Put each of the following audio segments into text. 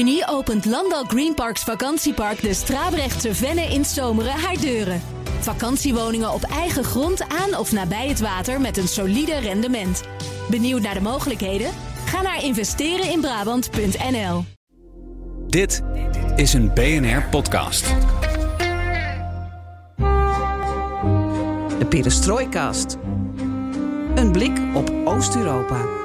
juni opent Landal Greenparks Vakantiepark de Strabrechtse Venne in Zomeren haar deuren. Vakantiewoningen op eigen grond aan of nabij het water met een solide rendement. Benieuwd naar de mogelijkheden? Ga naar investereninbrabant.nl. Dit is een BNR podcast. De Perestrooikast. Een blik op Oost-Europa.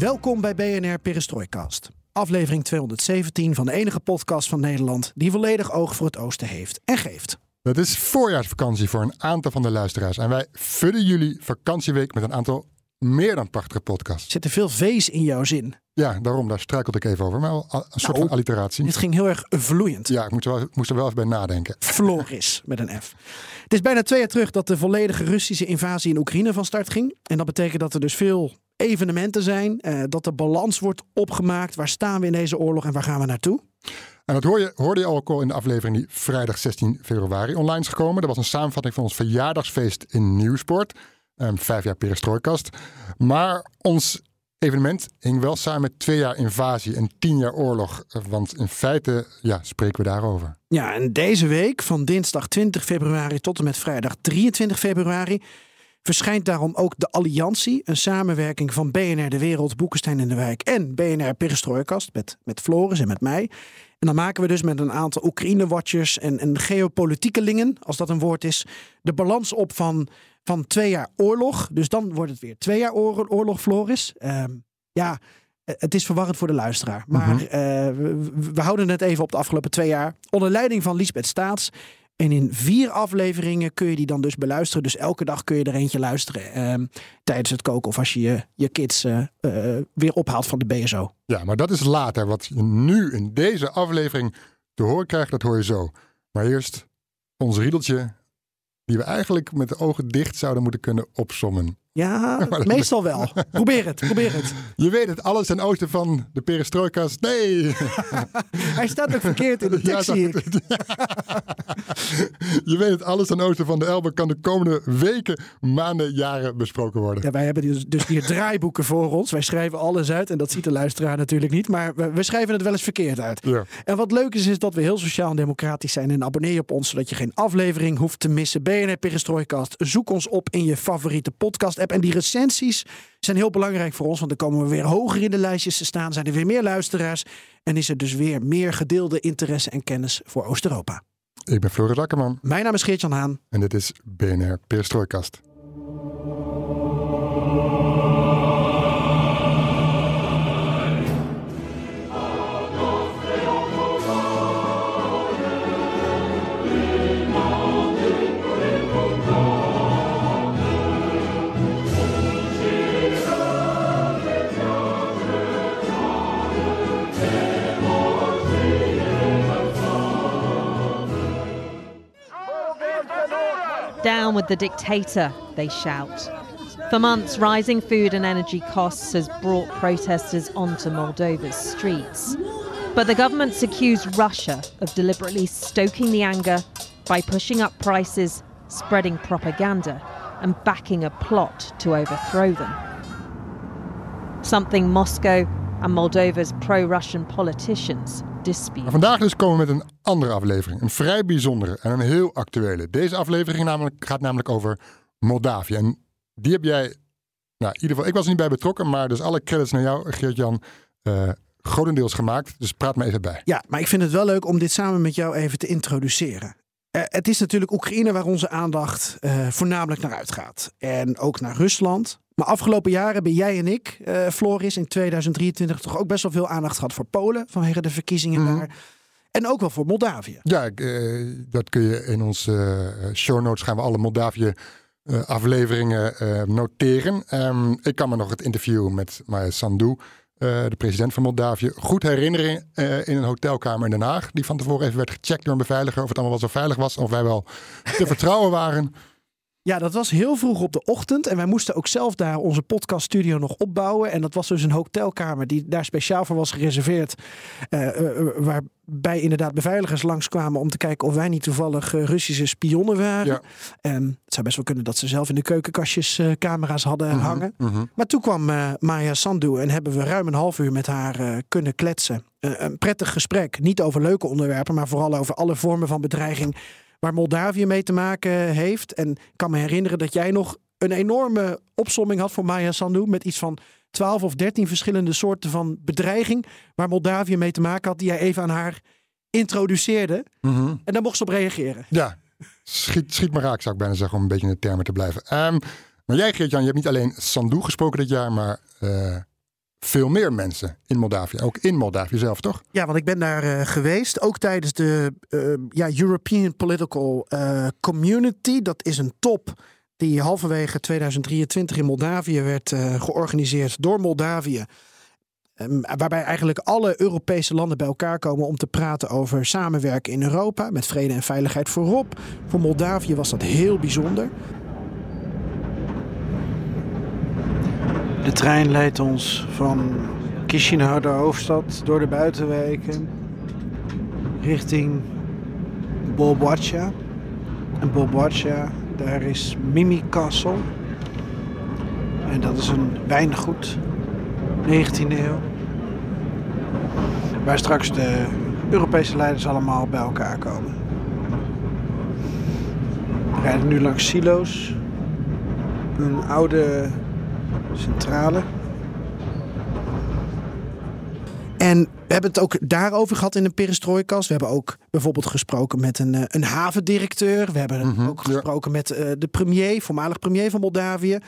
Welkom bij BNR Perestrooikast. Aflevering 217 van de enige podcast van Nederland die volledig oog voor het oosten heeft en geeft. Het is voorjaarsvakantie voor een aantal van de luisteraars. En wij vullen jullie vakantieweek met een aantal meer dan prachtige podcasts. Er zit er veel V's in jouw zin. Ja, daarom, daar struikelde ik even over. Maar wel een soort Nou, van alliteratie. Dit ging heel erg vloeiend. Ja, ik moest er, wel, ik moest er wel even bij nadenken. Floris met een F. Het is bijna twee jaar terug dat de volledige Russische invasie in Oekraïne van start ging. En dat betekent dat er dus veel evenementen zijn. eh, dat de balans wordt opgemaakt. Waar staan we in deze oorlog en waar gaan we naartoe? En dat hoor je, hoorde je al al in de aflevering die vrijdag 16 februari online is gekomen. Dat was een samenvatting van ons verjaardagsfeest in Nieuwsport. Ehm, vijf jaar perestrooikast. Maar ons evenement hing wel samen met twee jaar invasie en tien jaar oorlog. Want in feite ja, spreken we daarover. Ja, en deze week, van dinsdag 20 februari tot en met vrijdag 23 februari, verschijnt daarom ook de Alliantie, een samenwerking van BNR De Wereld, Boekenstein in de Wijk en BNR Perestrooikast met, met Floris en met mij. En dan maken we dus met een aantal Oekraïne-watchers en, en geopolitiekelingen, als dat een woord is, de balans op van, van twee jaar oorlog. Dus dan wordt het weer twee jaar oor- oorlog, Floris. Ehm, ja, eh, het is verwarrend voor de luisteraar. Maar eh, we, we houden het even op de afgelopen twee jaar. Onder leiding van Lisbeth Staats. En in vier afleveringen kun je die dan dus beluisteren. Dus elke dag kun je er eentje luisteren. ehm, tijdens het koken of als je je, je kids eh, eh, weer ophaalt van de BSO. Ja, maar dat is later. Wat je nu in deze aflevering te horen krijgt, dat hoor je zo. Maar eerst ons riedeltje, die we eigenlijk met de ogen dicht zouden moeten kunnen opsommen. Ja, meestal wel. Probeer het, probeer het. Je weet het, alles ten oosten van de perestrooikast. Nee! Hij staat ook verkeerd in de tekst, dat- zie ik. Je weet het, alles ten oosten van de Elbe kan de komende weken, maanden, jaren besproken worden. Ja, wij hebben dus, dus hier draaiboeken voor ons. Wij schrijven alles uit en dat ziet de luisteraar natuurlijk niet. Maar we, we schrijven het wel eens verkeerd uit. Ja. En wat leuk is, is dat we heel sociaal en democratisch zijn. En abonneer je op ons, zodat je geen aflevering hoeft te missen. BNR Perestrooikast. Zoek ons op in je favoriete podcast-app. En die recensies zijn heel belangrijk voor ons. Want dan komen we weer hoger in de lijstjes te staan. Zijn er weer meer luisteraars. En is er dus weer meer gedeelde interesse en kennis voor Oost-Europa. Ik ben Floris Akkerman Mijn naam is Geert-Jan Haan. en dit is BNR Perestrooikast. With the dictator, they shout. For months, rising food and energy costs has brought protesters onto Moldova's streets. But the government's accused Russia of deliberately stoking the anger by pushing up prices, spreading propaganda, and backing a plot to overthrow them. Something Moscow and Moldova's pro Russian politicians dispute. Maar vandaag dus komen we met een andere aflevering. Een vrij bijzondere en een heel actuele. Deze aflevering namelijk, gaat namelijk over Moldavië. En die heb jij, nou in ieder geval, ik was er niet bij betrokken, maar dus alle credits naar jou, Geert-Jan, eh, grotendeels gemaakt. Dus praat me even bij. Ja, maar ik vind het wel leuk om dit samen met jou even te introduceren. Eh, het is natuurlijk Oekraïne waar onze aandacht eh, voornamelijk naar uitgaat. En ook naar Rusland. Maar afgelopen jaren hebben jij en ik, eh, Floris, in 2023 toch ook best wel veel aandacht gehad voor Polen vanwege de verkiezingen Mhm. daar. En ook wel voor Moldavië. Ja, dat kun je in onze show notes gaan we alle Moldavië afleveringen noteren. Ehm, ik kan me nog het interview met Maya Sandu, eh, de president van Moldavië, goed herinneren eh, in een hotelkamer in Den Haag. Die van tevoren even werd gecheckt door een beveiliger of het allemaal wel zo veilig was. Of wij wel te vertrouwen waren. Ja, dat was heel vroeg op de ochtend. En wij moesten ook zelf daar onze podcaststudio nog opbouwen. En dat was dus een hotelkamer die daar speciaal voor was gereserveerd. Uh, uh, waarbij inderdaad beveiligers langskwamen om te kijken of wij niet toevallig uh, Russische spionnen waren. Ja. En het zou best wel kunnen dat ze zelf in de keukenkastjes camera's hadden mm -hmm, hangen. Mm -hmm. Maar toen kwam Maya Sandu en hebben we ruim een half uur met haar kunnen kletsen. een prettig gesprek. Niet over leuke onderwerpen, maar vooral over alle vormen van bedreiging waar Moldavië mee te maken heeft. En ik kan me herinneren dat jij nog een enorme opsomming had voor Maya Sandu met iets van 12 of 13 verschillende soorten van bedreiging waar Moldavië mee te maken had, die jij even aan haar introduceerde. Mm -hmm. En daar mocht ze op reageren. Ja, schiet, schiet me raak zou ik bijna zeggen om een beetje in de termen te blijven. Um, maar jij Geert-Jan, je hebt niet alleen Sandu gesproken dit jaar, maar uh, veel meer mensen in Moldavië. Ook in Moldavië zelf, toch? Ja, want ik ben daar uh, geweest. Ook tijdens de uh, ja, European Political uh, Community. Dat is een top die halverwege 2023 in Moldavië werd georganiseerd door Moldavië. Um, waarbij eigenlijk alle Europese landen bij elkaar komen om te praten over samenwerken in Europa. Met vrede en veiligheid voorop. Voor Moldavië was dat heel bijzonder. De trein leidt ons van Chisinau, de hoofdstad, door de buitenwijken richting Bolboacha. En Bolboacha, daar is Mimi Castle. En dat is een wijngoed, 19e eeuw. Waar straks de Europese leiders allemaal bij elkaar komen. We rijden nu langs silo's. Een oude centrale. En we hebben het ook daarover gehad in de perestrojkast. We hebben ook bijvoorbeeld gesproken met een, eh, een havendirecteur. We hebben mm -hmm, ook gesproken met uh, de premier, voormalig premier van Moldavië.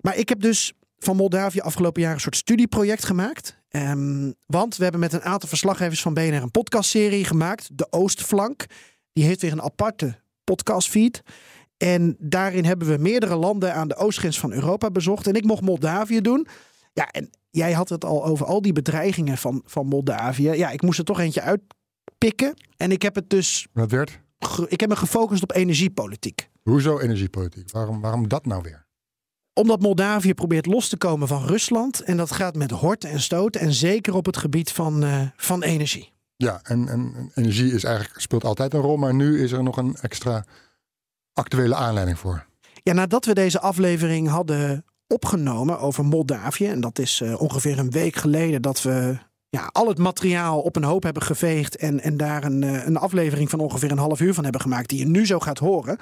Maar ik heb dus van Moldavië afgelopen jaar een soort studieproject gemaakt. Um, want we hebben met een aantal verslaggevers van BNR een podcastserie gemaakt. De Oostflank. Die heeft weer een aparte podcastfeed. En daarin hebben we meerdere landen aan de oostgrens van Europa bezocht. En ik mocht Moldavië doen. Ja, en jij had het al over al die bedreigingen van, van Moldavië. Ja, ik moest er toch eentje uitpikken. En ik heb het dus. Wat werd? Ik heb me gefocust op energiepolitiek. Hoezo energiepolitiek? Waarom, waarom dat nou weer? Omdat Moldavië probeert los te komen van Rusland. En dat gaat met horten en stoten. En zeker op het gebied van, uh, van energie. Ja, en, en energie is eigenlijk, speelt altijd een rol. Maar nu is er nog een extra actuele aanleiding voor? Ja, nadat we deze aflevering hadden opgenomen over Moldavië, en dat is uh, ongeveer een week geleden dat we ja, al het materiaal op een hoop hebben geveegd en, en daar een, uh, een aflevering van ongeveer een half uur van hebben gemaakt, die je nu zo gaat horen.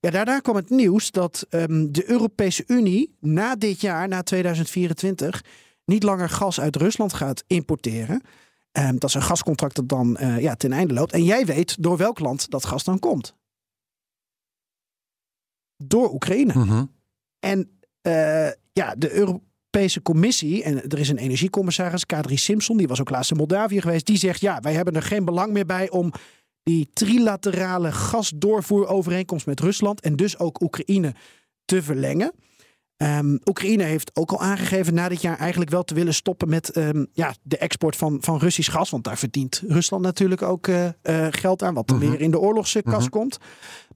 Ja, daarna kwam het nieuws dat um, de Europese Unie na dit jaar, na 2024, niet langer gas uit Rusland gaat importeren. Um, dat is een gascontract dat dan uh, ja, ten einde loopt. En jij weet door welk land dat gas dan komt door Oekraïne. Mm -hmm. En uh, ja, de Europese Commissie, en er is een energiecommissaris, Kadri Simpson, die was ook laatst in Moldavië geweest, die zegt ja, wij hebben er geen belang meer bij om die trilaterale gasdoorvoerovereenkomst met Rusland en dus ook Oekraïne te verlengen. Um, Oekraïne heeft ook al aangegeven na dit jaar eigenlijk wel te willen stoppen met um, ja, de export van, van Russisch gas. Want daar verdient Rusland natuurlijk ook uh, uh, geld aan, wat er mm -hmm. weer in de oorlogskas -hmm. komt.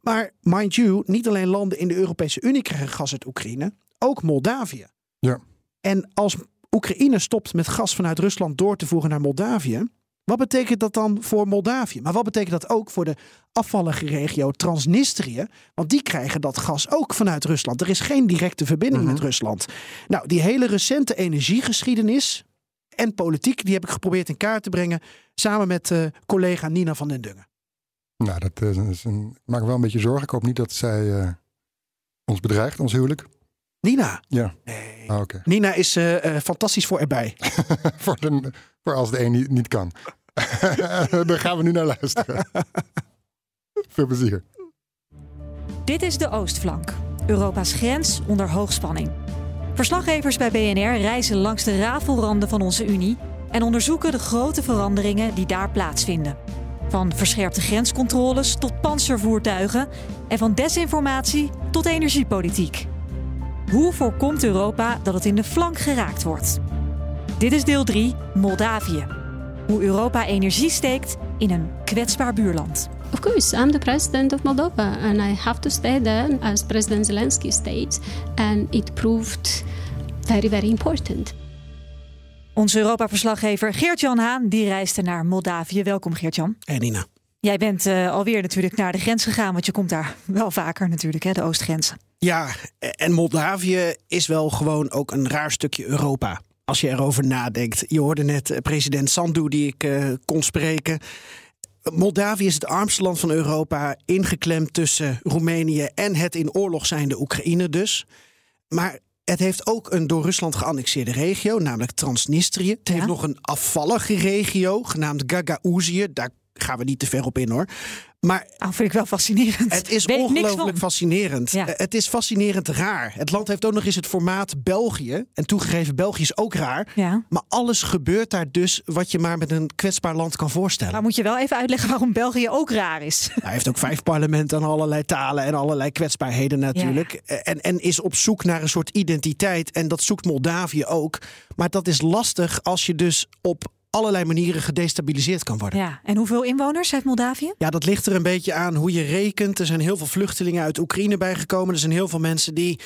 Maar mind you, niet alleen landen in de Europese Unie krijgen gas uit Oekraïne, ook Moldavië. Ja. En als Oekraïne stopt met gas vanuit Rusland door te voeren naar Moldavië, wat betekent dat dan voor Moldavië? Maar wat betekent dat ook voor de afvallige regio Transnistrië? Want die krijgen dat gas ook vanuit Rusland. Er is geen directe verbinding met Rusland. Nou, die hele recente energiegeschiedenis en politiek, die heb ik geprobeerd in kaart te brengen samen met uh, collega Nina van den Dungen. Nou, dat is een, maakt wel een beetje zorgen. Ik hoop niet dat zij uh, ons bedreigt, ons huwelijk. Nina? Ja. Nee. Ah, okay. Nina is uh, fantastisch voor erbij. voor, de, voor als de een niet, niet kan. Daar gaan we nu naar luisteren. Veel plezier. Dit is de Oostflank, Europa's grens onder hoogspanning. Verslaggevers bij BNR reizen langs de rafelranden van onze Unie en onderzoeken de grote veranderingen die daar plaatsvinden. Van verscherpte grenscontroles tot panzervoertuigen en van desinformatie tot energiepolitiek. Hoe voorkomt Europa dat het in de flank geraakt wordt? Dit is deel 3, Moldavië. Hoe Europa energie steekt in een kwetsbaar buurland. Of course, I'm the president of Moldova and I have to stay there as President Zelensky states. And it proved very, very important. Onze Europa-verslaggever Geert-Jan Haan die reisde naar Moldavië. Welkom Geert-Jan. Hey Nina. Jij bent uh, alweer natuurlijk naar de grens gegaan, want je komt daar wel vaker natuurlijk, hè, de oostgrenzen. Ja, en Moldavië is wel gewoon ook een raar stukje Europa. Als je erover nadenkt. Je hoorde net eh, president Sandu die ik uh, kon spreken. Moldavië is het armste land van Europa, ingeklemd tussen Roemenië en het in oorlog zijnde Oekraïne dus. Maar het heeft ook een door Rusland geannexeerde regio, namelijk Transnistrië. Het heeft nog een afvallige regio, genaamd Gagauzië. Daar gaan we niet te ver op in hoor. Maar oh, vind ik wel fascinerend. Het is ongelooflijk fascinerend. Ja. Het is fascinerend raar. Het land heeft ook nog eens het formaat België. En toegegeven, België is ook raar. Ja. Maar alles gebeurt daar dus wat je maar met een kwetsbaar land kan voorstellen. Maar moet je wel even uitleggen waarom België ook raar is. Hij heeft ook vijf parlementen en allerlei talen en allerlei kwetsbaarheden natuurlijk. Ja. En, en is op zoek naar een soort identiteit. En dat zoekt Moldavië ook. Maar dat is lastig als je dus op allerlei manieren gedestabiliseerd kan worden. Ja, en hoeveel inwoners heeft Moldavië? Ja, dat ligt er een beetje aan hoe je rekent. Er zijn heel veel vluchtelingen uit Oekraïne bijgekomen. Er zijn heel veel mensen die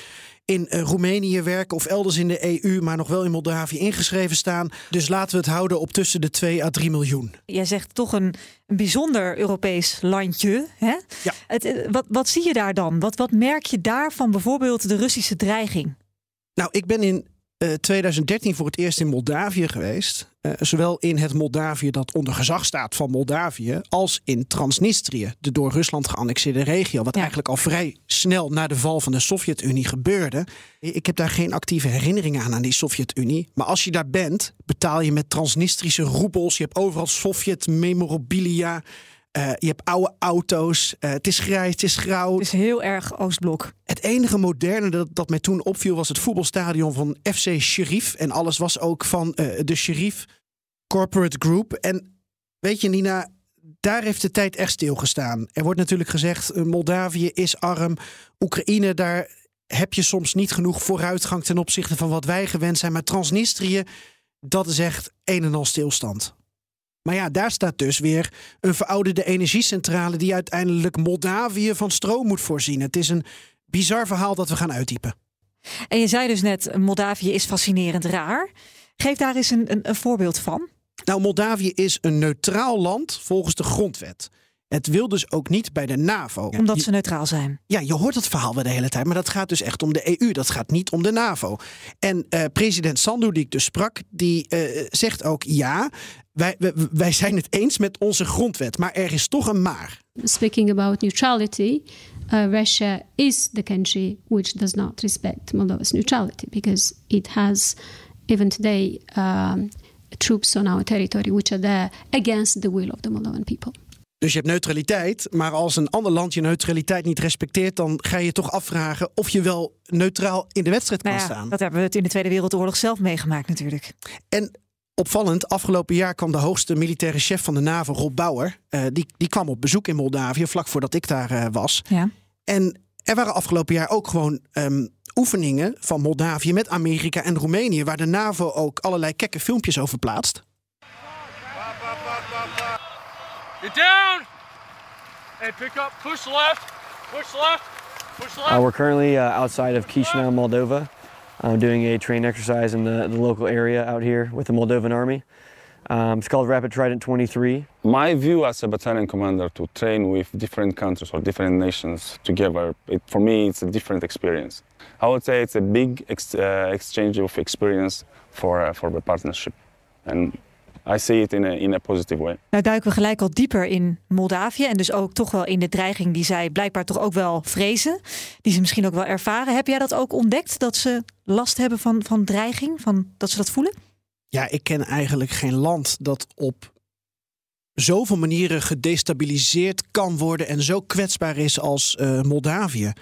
in Roemenië werken of elders in de EU, maar nog wel in Moldavië ingeschreven staan. Dus laten we het houden op tussen de 2 à 3 miljoen. Jij zegt toch een, een bijzonder Europees landje. Hè? Ja. Het, wat, wat zie je daar dan? Wat, wat merk je daar van bijvoorbeeld de Russische dreiging? Nou, ik ben in 2013 voor het eerst in Moldavië geweest. Uh, zowel in het Moldavië dat onder gezag staat van Moldavië, als in Transnistrië, de door Rusland geannexeerde regio. Wat ja. eigenlijk al vrij snel na de val van de Sovjet-Unie gebeurde. Ik heb daar geen actieve herinneringen aan aan die Sovjet-Unie. Maar als je daar bent, betaal je met Transnistrische roebels. Je hebt overal Sovjet-memorabilia. Uh, je hebt oude auto's. Uh, het is grijs, het is grauw. Het is heel erg Oostblok. Het enige moderne dat, dat mij toen opviel was het voetbalstadion van FC Sheriff. En alles was ook van uh, de Sheriff Corporate Group. En weet je, Nina, daar heeft de tijd echt stilgestaan. Er wordt natuurlijk gezegd: Moldavië is arm. Oekraïne, daar heb je soms niet genoeg vooruitgang ten opzichte van wat wij gewend zijn. Maar Transnistrië, dat is echt een en al stilstand. Maar ja, daar staat dus weer een verouderde energiecentrale die uiteindelijk Moldavië van stroom moet voorzien. Het is een bizar verhaal dat we gaan uittypen. En je zei dus net, Moldavië is fascinerend raar. Geef daar eens een, een, een voorbeeld van. Nou, Moldavië is een neutraal land volgens de grondwet. Het wil dus ook niet bij de NAVO. Omdat ze neutraal zijn. Ja, je hoort dat verhaal wel de hele tijd. Maar dat gaat dus echt om de EU. Dat gaat niet om de NAVO. En uh, president Sandu, die ik dus sprak, die uh, zegt ook ja. Wij, wij, wij, zijn het eens met onze grondwet. Maar er is toch een maar. Speaking about neutrality. Uh, Russia is the country which does not respect Moldova's neutrality. Because it has, even today, um, troops on our territory which are there against the will of the Moldovan people. Dus je hebt neutraliteit, maar als een ander land je neutraliteit niet respecteert, dan ga je toch afvragen of je wel neutraal in de wedstrijd kan nou ja, staan. Dat hebben we het in de Tweede Wereldoorlog zelf meegemaakt natuurlijk. En opvallend, afgelopen jaar kwam de hoogste militaire chef van de NAVO, Rob Bauer, uh, die, die kwam op bezoek in Moldavië, vlak voordat ik daar uh, was. Ja. En er waren afgelopen jaar ook gewoon um, oefeningen van Moldavië met Amerika en Roemenië, waar de NAVO ook allerlei kekke filmpjes over plaatst. Get down! Hey, pick up, push left, push left, push left. Uh, we're currently uh, outside of Chisinau, Moldova, uh, doing a train exercise in the, the, local area out here with the Moldovan Army. Um, it's called Rapid Trident 23. My view as a battalion commander to train with different countries or different nations together, it, for me, it's a different experience. I would say it's a big ex uh, exchange of experience for, uh, for the partnership. And I see it in a, in a positive way. Nou duiken we gelijk al dieper in Moldavië en dus ook toch wel in de dreiging die zij blijkbaar toch ook wel vrezen, die ze misschien ook wel ervaren. Heb jij dat ook ontdekt, dat ze last hebben van, van dreiging, van, dat ze dat voelen? Ja, ik ken eigenlijk geen land dat op zoveel manieren gedestabiliseerd kan worden en zo kwetsbaar is als uh, Moldavië.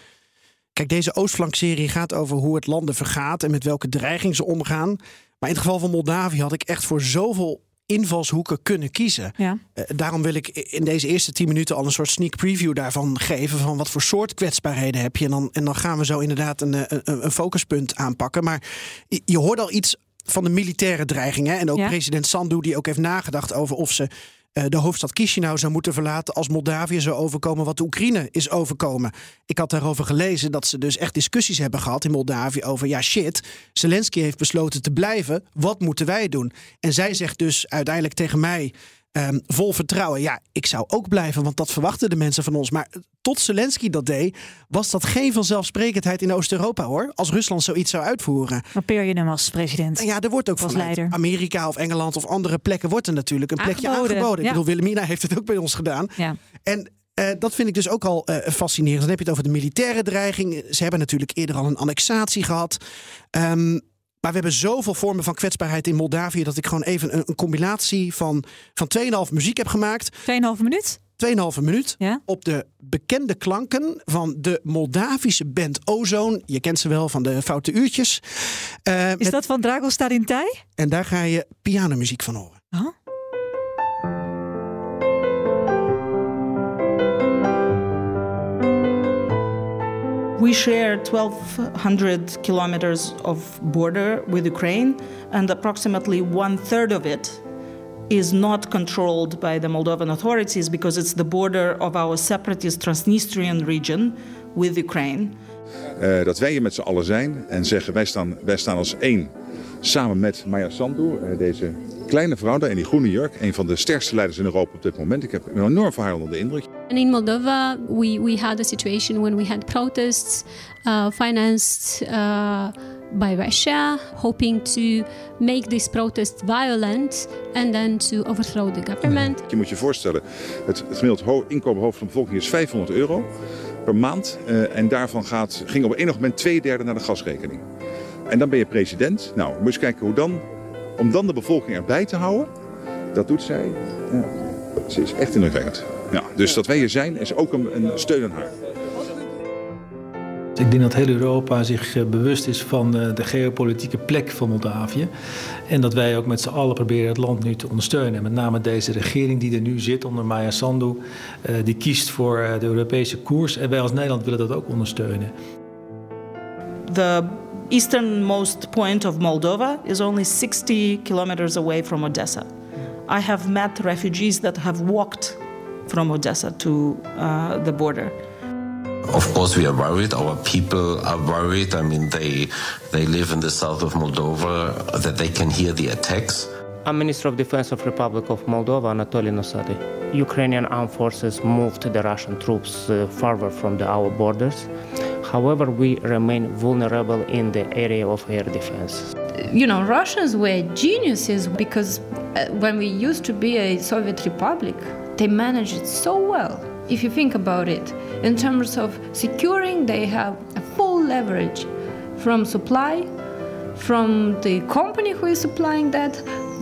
Kijk, deze Oostflankserie gaat over hoe het landen vergaat en met welke dreiging ze omgaan. Maar in het geval van Moldavië had ik echt voor zoveel invalshoeken kunnen kiezen. Ja. Uh, daarom wil ik in deze eerste tien minuten al een soort sneak preview daarvan geven. Van wat voor soort kwetsbaarheden heb je. En dan, en dan gaan we zo inderdaad een, een, een focuspunt aanpakken. Maar je, je hoort al iets van de militaire dreiging. Hè? En ook Ja. president Sandu, die ook heeft nagedacht over of ze eh, de hoofdstad Chisinau zou moeten verlaten als Moldavië zou overkomen wat de Oekraïne is overkomen. Ik had daarover gelezen dat ze dus echt discussies hebben gehad in Moldavië over ja shit, Zelensky heeft besloten te blijven, wat moeten wij doen? En zij zegt dus uiteindelijk tegen mij Ehm, vol vertrouwen. Ja, ik zou ook blijven, want dat verwachten de mensen van ons. Maar tot Zelensky dat deed, was dat geen vanzelfsprekendheid in Oost-Europa hoor. Als Rusland zoiets zou uitvoeren. Maar peer je hem als president? Ja, er wordt ook als vanuit leider. Amerika of Engeland of andere plekken wordt er natuurlijk een plekje Aangeboden, aangeboden. ja. Ik bedoel, Wilhelmina heeft het ook bij ons gedaan. Ja. En eh, dat vind ik dus ook al eh, fascinerend. Dan heb je het over de militaire dreiging. Ze hebben natuurlijk eerder al een annexatie gehad. Ehm, maar we hebben zoveel vormen van kwetsbaarheid in Moldavië... dat ik gewoon even een, een combinatie van, van 2,5 muziek heb gemaakt. 2,5 minuut? 2,5 minuut op de bekende klanken van de Moldavische band Ozone. Je kent ze wel van de Foute Uurtjes. Eh, Is met- dat van Dragos Starintij? En daar ga je pianomuziek van horen. We share 1,200 kilometers of border with Ukraine, and approximately one third of it is not controlled by the Moldovan authorities because it's the border of our separatist Transnistrian region with Ukraine. Eh, dat wij hier met z'n allen zijn en zeggen wij staan, wij staan als één. Samen met Maya Sandu, eh, deze kleine vrouw daar in die groene jurk. Een van de sterkste leiders in Europa op dit moment. Ik heb ben enorm van haar onder de indruk. And in Moldova, we, we had a situation when we had protests uh, financed uh, by Russia, hoping to make these protests violent and then to overthrow the government. Je moet je voorstellen, het, gemiddeld inkomen hoofd van de bevolking is 500 euro per maand. Eh, en daarvan gaat, ging op enig moment twee derde naar de gasrekening. En dan ben je president. Nou, moet je eens kijken hoe dan, om dan de bevolking erbij te houden. Dat doet zij. Ja, ze is echt indrukwekkend. Ja, dus dat wij hier zijn is ook een, een steun aan haar. Ik denk dat heel Europa zich eh, bewust is van eh, de geopolitieke plek van Moldavië. En dat wij ook met z'n allen proberen het land nu te ondersteunen. En met name deze regering die er nu zit onder Maya Sandu, eh, die kiest voor eh, de Europese koers. En wij als Nederland willen dat ook ondersteunen. The easternmost point of Moldova is only 60 kilometers away from Odessa. I have met refugees that have walked from Odessa to uh, the border. Of course, we are worried. Our people are worried. I mean, they they live in the south of Moldova. That they can hear the attacks. I'm Minister of Defense of Republic of Moldova, Anatoly Nosady. Ukrainian armed forces moved the Russian troops uh, farther from the, our borders. However, we remain vulnerable in the area of air defense. you know, Russians were geniuses because uh, when we used to be a Soviet republic, they managed it so well. If you think about it, in terms of securing, they have a full leverage from supply, from the company who is supplying that,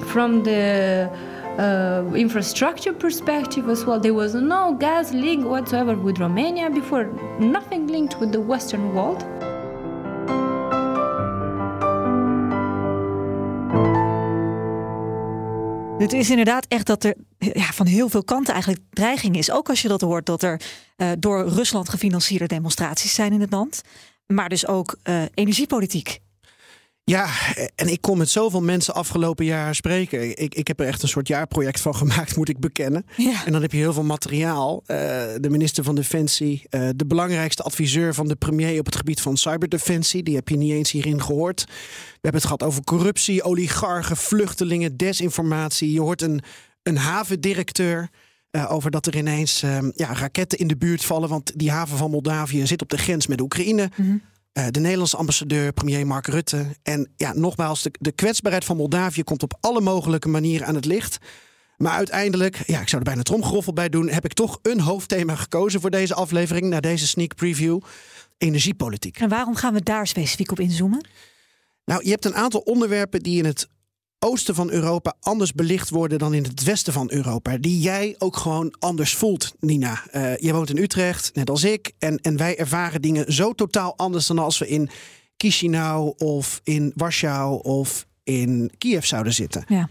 from the uh, infrastructure perspective as well. There was no gas link whatsoever with Romania before, nothing linked with the Western world. Het is inderdaad echt dat er ja, van heel veel kanten eigenlijk dreiging is. Ook als je dat hoort dat er eh, door Rusland gefinancierde demonstraties zijn in het land. Maar dus ook eh, energiepolitiek. Ja, en ik kon met zoveel mensen afgelopen jaar spreken. Ik, ik heb er echt een soort jaarproject van gemaakt, moet ik bekennen. En dan heb je heel veel materiaal. Eh, de minister van Defensie, eh, de belangrijkste adviseur van de premier op het gebied van cyberdefensie. Die heb je niet eens hierin gehoord. We hebben het gehad over corruptie, oligarchen, vluchtelingen, desinformatie. Je hoort een, een havendirecteur. eh, over dat er ineens eh, ja, raketten in de buurt vallen. Want die haven van Moldavië zit op de grens met Oekraïne. Eh, de Nederlandse ambassadeur, premier Mark Rutte. En ja, nogmaals, de, de kwetsbaarheid van Moldavië komt op alle mogelijke manieren aan het licht. Maar uiteindelijk, ja, ik zou er bijna tromgeroffel bij doen, heb ik toch een hoofdthema gekozen voor deze aflevering, naar deze sneak preview: energiepolitiek. En waarom gaan we daar specifiek op inzoomen? Nou, je hebt een aantal onderwerpen die in het oosten van Europa anders belicht worden dan in het westen van Europa. Die jij ook gewoon anders voelt, Nina. Eh je woont in Utrecht, net als ik. En, en wij ervaren dingen zo totaal anders dan als we in Chisinau of in Warschau of in Kiev zouden zitten. Ja.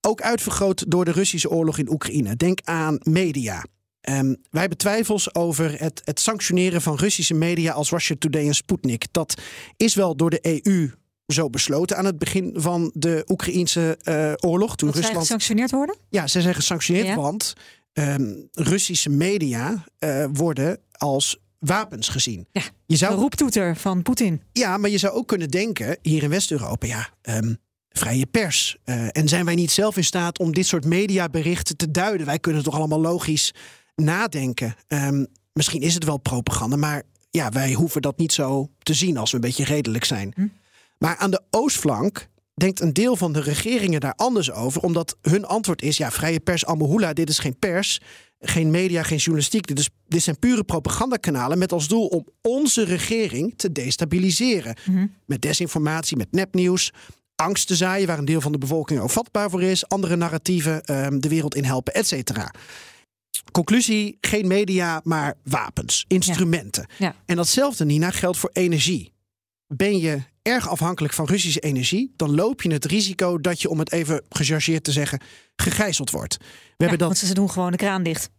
Ook uitvergroot door de Russische oorlog in Oekraïne. Denk aan media. Ehm, wij hebben twijfels over het, het sanctioneren van Russische media als Russia Today en Sputnik. Dat is wel door de EU zo besloten aan het begin van de Oekraïense uh, oorlog. Toen dat Rusland. zij gesanctioneerd worden? Ja, ze zijn gesanctioneerd, want um, Russische media uh, worden als wapens gezien. Ja, je zou... de roeptoeter van Poetin. Ja, maar je zou ook kunnen denken, hier in West-Europa, ja, um, vrije pers. Uh, en zijn wij niet zelf in staat om dit soort mediaberichten te duiden? Wij kunnen toch allemaal logisch nadenken. Um, misschien is het wel propaganda, maar ja, wij hoeven dat niet zo te zien als we een beetje redelijk zijn. Hm? Maar aan de oostflank denkt een deel van de regeringen daar anders over, omdat hun antwoord is: ja, vrije pers, Amahula, dit is geen pers, geen media, geen journalistiek. Dit, is, dit zijn pure propagandakanalen met als doel om onze regering te destabiliseren. Mhm. Met desinformatie, met nepnieuws, angst te zaaien waar een deel van de bevolking ook vatbaar voor is, andere narratieven um, de wereld in helpen, et cetera. Conclusie: geen media, maar wapens, instrumenten. Ja. Ja. En datzelfde, Nina, geldt voor energie. Ben je erg afhankelijk van Russische energie, dan loop je het risico dat je, om het even gechargeerd te zeggen, gegijzeld wordt. We ja, hebben dat... want ze doen gewoon de kraan dicht.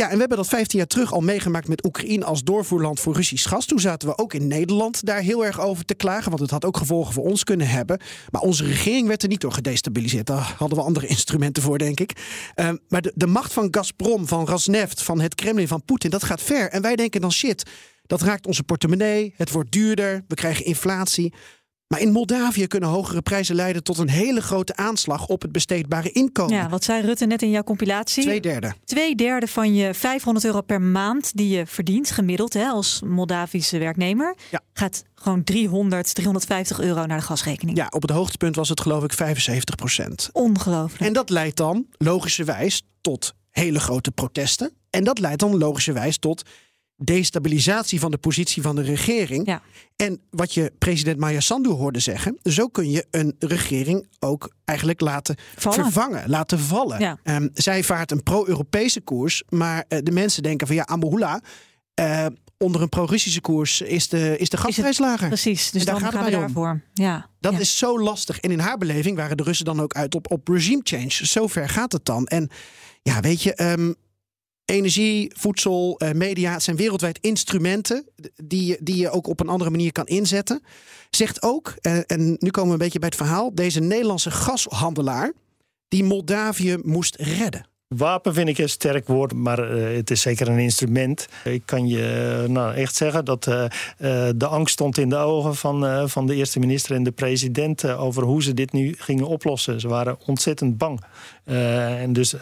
Ja, en we hebben dat 15 jaar terug al meegemaakt met Oekraïne als doorvoerland voor Russisch gas. Toen zaten we ook in Nederland daar heel erg over te klagen, want het had ook gevolgen voor ons kunnen hebben. Maar onze regering werd er niet door gedestabiliseerd. Daar hadden we andere instrumenten voor, denk ik. Uh, maar de, de macht van Gazprom, van Rasneft, van het Kremlin, van Poetin, dat gaat ver. En wij denken dan shit. Dat raakt onze portemonnee, het wordt duurder, we krijgen inflatie. Maar in Moldavië kunnen hogere prijzen leiden tot een hele grote aanslag op het besteedbare inkomen. Ja, wat zei Rutte net in jouw compilatie? Twee derde. Twee derde van je 500 euro per maand die je verdient, gemiddeld hè, als Moldavische werknemer, ja. gaat gewoon 300, 350 euro naar de gasrekening. Ja, op het hoogtepunt was het geloof ik 75 procent. Ongelooflijk. En dat leidt dan logischerwijs tot hele grote protesten. En dat leidt dan logischerwijs tot destabilisatie van de positie van de regering. Ja. En wat je president Maya Sandu hoorde zeggen, zo kun je een regering ook eigenlijk laten vallen. vervangen, laten vallen. Ja. Um, zij vaart een pro-Europese koers, maar uh, de mensen denken van ja, Amahula, uh, onder een pro-Russische koers is de, is de gasprijs lager. Precies, dus en daar dan gaat gaan het we mij om. daarvoor. Ja. Dat ja. is zo lastig. En in haar beleving waren de Russen dan ook uit op, op regime change. Zo ver gaat het dan. En ja, weet je, um, energie, voedsel, uh, media, zijn wereldwijd instrumenten die, die je ook op een andere manier kan inzetten. Zegt ook, uh, en nu komen we een beetje bij het verhaal, deze Nederlandse gashandelaar die Moldavië moest redden. Wapen vind ik een sterk woord, maar uh, het is zeker een instrument. Ik kan je nou, echt zeggen dat de angst stond in de ogen van, van de eerste minister en de president over hoe ze dit nu gingen oplossen. Ze waren ontzettend bang. en dus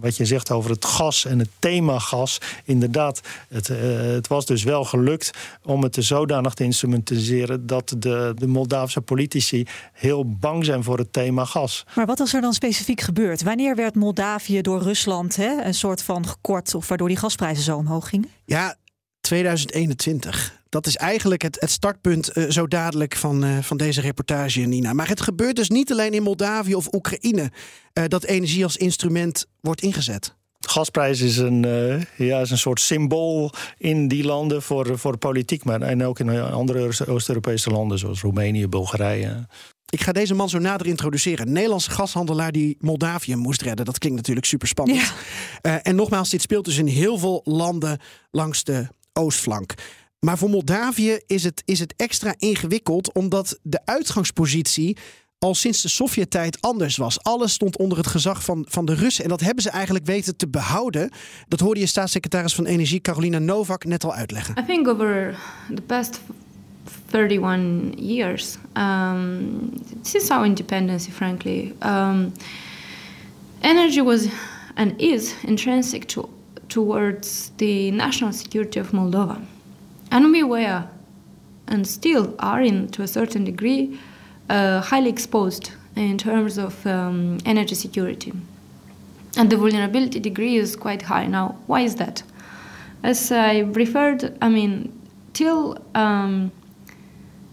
wat je zegt over het gas en het thema gas. Inderdaad, het, uh, het was dus wel gelukt om het zodanig te instrumentaliseren dat de, de Moldavische politici heel bang zijn voor het thema gas. Maar wat is er dan specifiek gebeurd? Wanneer werd Moldavië door Rusland hè, een soort van gekort of waardoor die gasprijzen zo omhoog gingen? Ja, 2021. Dat is eigenlijk het, het startpunt uh, zo dadelijk van, uh, van deze reportage, Nina. Maar het gebeurt dus niet alleen in Moldavië of Oekraïne uh, dat energie als instrument wordt ingezet. Gasprijs is een, ja, is een soort symbool in die landen voor, voor politiek, maar en ook in andere Oost-Europese landen zoals Roemenië, Bulgarije. Ik ga deze man zo nader introduceren. Een Nederlandse gashandelaar die Moldavië moest redden. Dat klinkt natuurlijk super spannend. Ja. en nogmaals, dit speelt dus in heel veel landen langs de oostflank. Maar voor Moldavië is het, is het extra ingewikkeld omdat de uitgangspositie al sinds de Sovjet-tijd anders was. Alles stond onder het gezag van, van de Russen. En dat hebben ze eigenlijk weten te behouden. Dat hoorde je staatssecretaris van Energie Carolina Novak net al uitleggen. I think over the past 31 years, um, since our independence, frankly, um, energy was and is intrinsic to, towards the national security of Moldova. And we were, and still are in, to a certain degree, uh, highly exposed in terms of um, energy security. And the vulnerability degree is quite high. Now, why is that? As I referred, I mean, till um,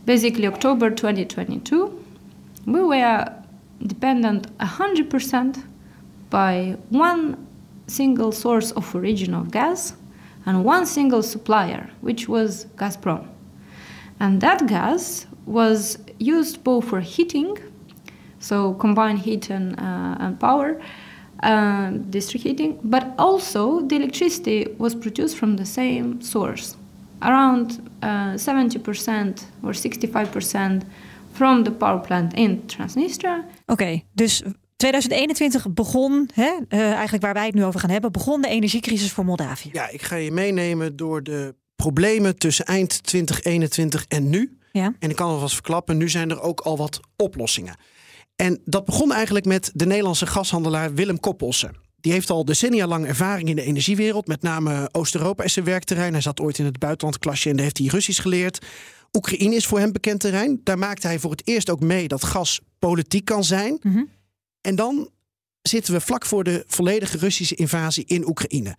basically October 2022, we were dependent 100% by one single source of origin of gas and one single supplier, which was Gazprom. And that gas was used both for heating, so combined heat and, uh, and power, uh, district heating, but also the electricity was produced from the same source. Around uh, 70% or 65% from the power plant in Transnistria. Oké, dus 2021 begon, hè, uh, eigenlijk waar wij het nu over gaan hebben, begon de energiecrisis voor Moldavië. Ja, ik ga je meenemen door de problemen tussen eind 2021 en nu. Ja. En ik kan alvast verklappen, nu zijn er ook al wat oplossingen. En dat begon eigenlijk met de Nederlandse gashandelaar Willem Koppelsen. Die heeft al decennia lang ervaring in de energiewereld. Met name Oost-Europa is zijn werkterrein. Hij zat ooit in het buitenlandklasje en daar heeft hij Russisch geleerd. Oekraïne is voor hem bekend terrein. Daar maakte hij voor het eerst ook mee dat gas politiek kan zijn. Mhm. En dan zitten we vlak voor de volledige Russische invasie in Oekraïne.